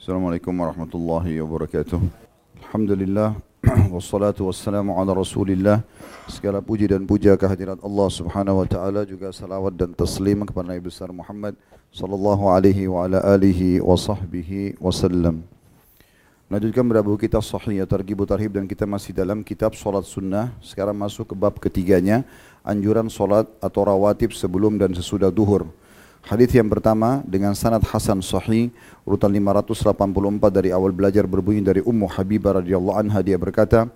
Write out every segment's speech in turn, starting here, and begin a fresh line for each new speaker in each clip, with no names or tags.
Assalamualaikum warahmatullahi wabarakatuh. Alhamdulillah wassalatu wassalamu ala Rasulillah. Segala puji dan puja kehadirat Allah Subhanahu wa taala juga salawat dan taslim kepada Nabi besar Muhammad sallallahu alaihi wa ala alihi wa sahbihi wasallam. Melanjutkan pada buku kita Sahih Targhib Tarhib dan kita masih dalam kitab Salat Sunnah. Sekarang masuk ke bab ketiganya, anjuran salat atau rawatib sebelum dan sesudah duhur. Hadis yang pertama dengan sanad hasan sahih urutan 584 dari awal belajar berbunyi dari Ummu Habibah radhiyallahu anha dia berkata,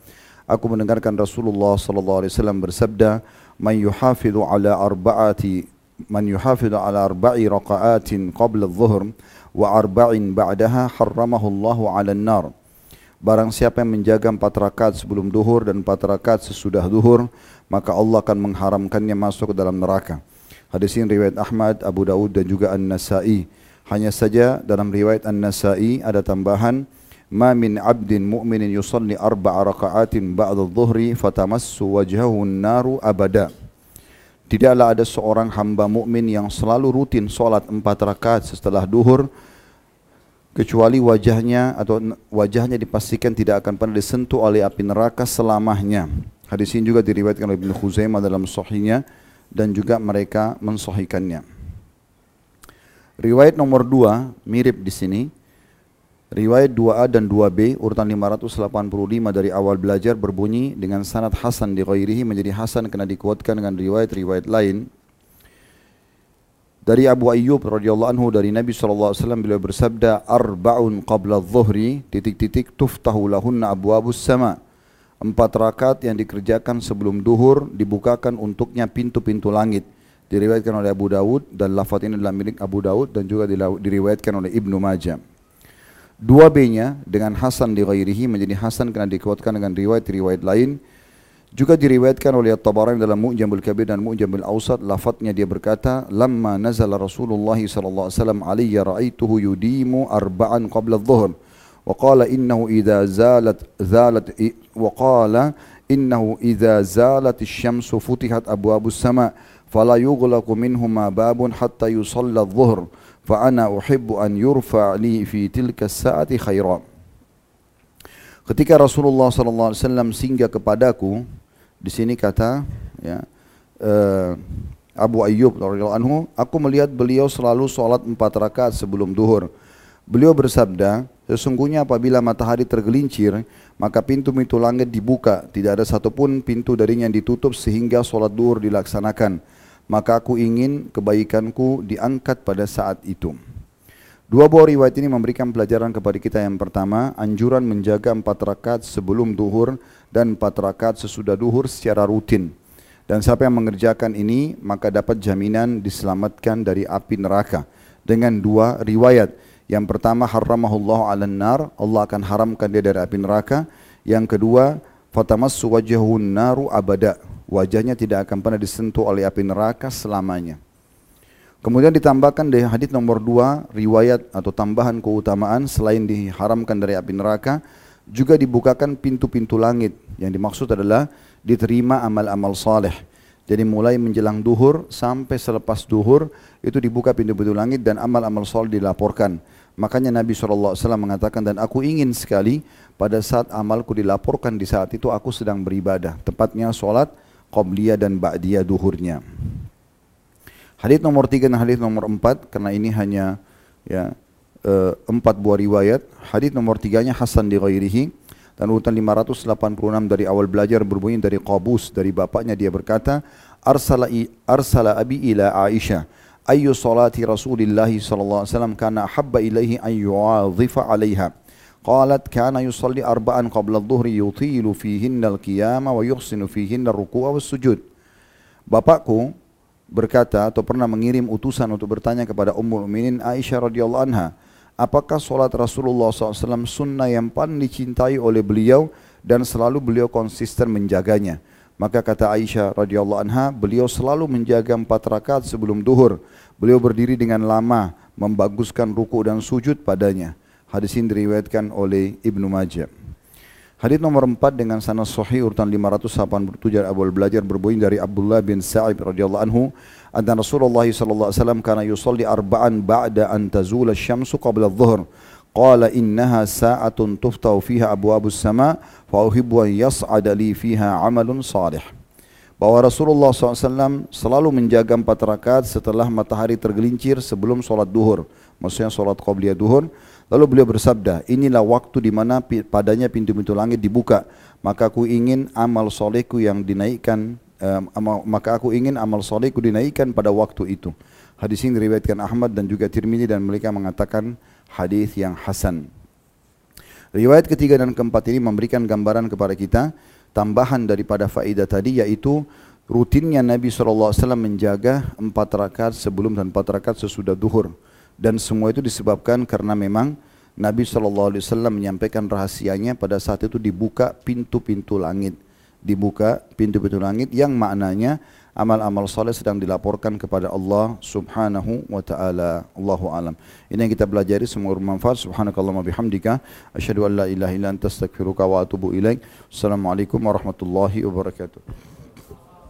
aku mendengarkan Rasulullah sallallahu alaihi wasallam bersabda, "Man yuhafidhu ala arba'ati man yuhafidhu ala arba'i raqa'atin qabla adh-dhuhr wa arba'in ba'daha harramahu Allah 'ala an-nar." Barang siapa yang menjaga empat rakaat sebelum duhur dan empat rakaat sesudah duhur, maka Allah akan mengharamkannya masuk ke dalam neraka. Hadis ini riwayat Ahmad, Abu Daud dan juga An-Nasai. Hanya saja dalam riwayat An-Nasai ada tambahan Ma min abdin mu'minin yusalli arba'a raka'atin ba'da dhuhri fatamassu wajhahu naru abada. Tidaklah ada seorang hamba mukmin yang selalu rutin solat empat rakaat setelah duhur kecuali wajahnya atau wajahnya dipastikan tidak akan pernah disentuh oleh api neraka selamanya. Hadis ini juga diriwayatkan oleh Ibnu Khuzaimah dalam sahihnya dan juga mereka mensohikannya. Riwayat nomor dua mirip di sini. Riwayat 2A dan 2B urutan 585 dari awal belajar berbunyi dengan sanad hasan di ghairihi menjadi hasan karena dikuatkan dengan riwayat-riwayat lain. Dari Abu Ayyub radhiyallahu anhu dari Nabi SAW beliau bersabda arba'un qabla dhuhri titik-titik tuftahu lahunna abwabus sama' empat rakaat yang dikerjakan sebelum duhur dibukakan untuknya pintu-pintu langit. Diriwayatkan oleh Abu Dawud dan lafaz ini adalah milik Abu Dawud dan juga diriwayatkan oleh Ibnu Majah. Dua B-nya dengan Hasan di ghairihi menjadi Hasan karena dikuatkan dengan riwayat-riwayat lain. Juga diriwayatkan oleh At-Tabarani dalam Mu'jamul Kabir dan Mu'jamul Awsat. Lafadznya dia berkata, "Lamma nazala Rasulullah sallallahu alaihi wasallam alayya ra'aituhu yudimu arba'an qabla adh-dhuhr." وقال إنه إذا زالت زالت وقال إنه إذا زالت الشمس فتحت أبواب السماء فلا يغلق منهما باب حتى يصلى الظهر فأنا أحب أن يرفع لي في تلك الساعة خيرا Ketika Rasulullah sallallahu alaihi wasallam singgah kepadaku, di sini kata ya, uh, Abu Ayyub radhiyallahu anhu, aku melihat beliau selalu sholat empat rakaat sebelum duhur. Beliau bersabda, sesungguhnya apabila matahari tergelincir, maka pintu-pintu langit dibuka, tidak ada satupun pintu darinya yang ditutup sehingga sholat duhur dilaksanakan. Maka aku ingin kebaikanku diangkat pada saat itu. Dua buah riwayat ini memberikan pelajaran kepada kita yang pertama, anjuran menjaga empat rakaat sebelum duhur dan empat rakaat sesudah duhur secara rutin. Dan siapa yang mengerjakan ini, maka dapat jaminan diselamatkan dari api neraka. Dengan dua riwayat. Yang pertama, haramahullah ala nar, Allah akan haramkan dia dari api neraka. Yang kedua, fatamassu wajahun naru abada. Wajahnya tidak akan pernah disentuh oleh api neraka selamanya. Kemudian ditambahkan dari hadis nomor dua riwayat atau tambahan keutamaan selain diharamkan dari api neraka, juga dibukakan pintu-pintu langit. Yang dimaksud adalah diterima amal-amal saleh. Jadi mulai menjelang duhur sampai selepas duhur itu dibuka pintu-pintu langit dan amal-amal saleh dilaporkan. Makanya Nabi SAW mengatakan dan aku ingin sekali pada saat amalku dilaporkan di saat itu aku sedang beribadah. Tepatnya solat qobliyah dan ba'diyah duhurnya. Hadis nomor tiga dan hadis nomor empat karena ini hanya ya e, empat buah riwayat. Hadis nomor tiganya Hasan di ghairihi dan urutan 586 dari awal belajar berbunyi dari Qabus dari bapaknya dia berkata arsala arsala abi ila Aisyah Ayu salati Rasulullah sallallahu alaihi wasallam kana habba ilaihi an yu'adhifa 'alaiha. Qalat kana yusalli arba'an qabla adh-dhuhri yutilu fihinna al-qiyama wa yuhsinu fihinna ar-ruku'a was-sujud. Bapakku berkata atau pernah mengirim utusan untuk bertanya kepada Ummul Mukminin Aisyah radhiyallahu anha, apakah solat Rasulullah Sallallahu Alaihi Wasallam sunnah yang paling dicintai oleh beliau dan selalu beliau konsisten menjaganya. Maka kata Aisyah radhiyallahu anha, beliau selalu menjaga empat rakaat sebelum duhur. Beliau berdiri dengan lama, membaguskan ruku dan sujud padanya. Hadis ini diriwayatkan oleh Ibnu Majah. Hadis nomor 4 dengan sanad sahih urutan 587 awal belajar berbunyi dari Abdullah bin Sa'ib radhiyallahu anhu anna Rasulullah sallallahu alaihi wasallam kana yusalli arba'an ba'da an tazula asy-syamsu qabla adh-dhuhr qala innaha sa'atun tuftahu fiha abwabus sama fa uhibbu an yas'ada li fiha bahwa Rasulullah SAW selalu menjaga empat rakaat setelah matahari tergelincir sebelum sholat duhur maksudnya sholat qabliyah duhur. Lalu beliau bersabda inilah waktu di mana padanya pintu-pintu langit dibuka. Maka aku ingin amal solehku yang dinaikkan um, maka aku ingin amal solehku dinaikkan pada waktu itu hadis ini diriwayatkan Ahmad dan juga Tirmidzi dan mereka mengatakan hadis yang hasan. Riwayat ketiga dan keempat ini memberikan gambaran kepada kita tambahan daripada faedah tadi yaitu rutinnya Nabi SAW menjaga empat rakaat sebelum dan empat rakaat sesudah duhur. Dan semua itu disebabkan karena memang Nabi SAW menyampaikan rahasianya pada saat itu dibuka pintu-pintu langit. Dibuka pintu-pintu langit yang maknanya amal-amal saleh sedang dilaporkan kepada Allah Subhanahu wa taala. Allahu alam. Ini yang kita pelajari semoga bermanfaat. Subhanakallahumma bihamdika asyhadu an la ilaha illa anta astaghfiruka wa atubu ilaik. Assalamualaikum warahmatullahi wabarakatuh.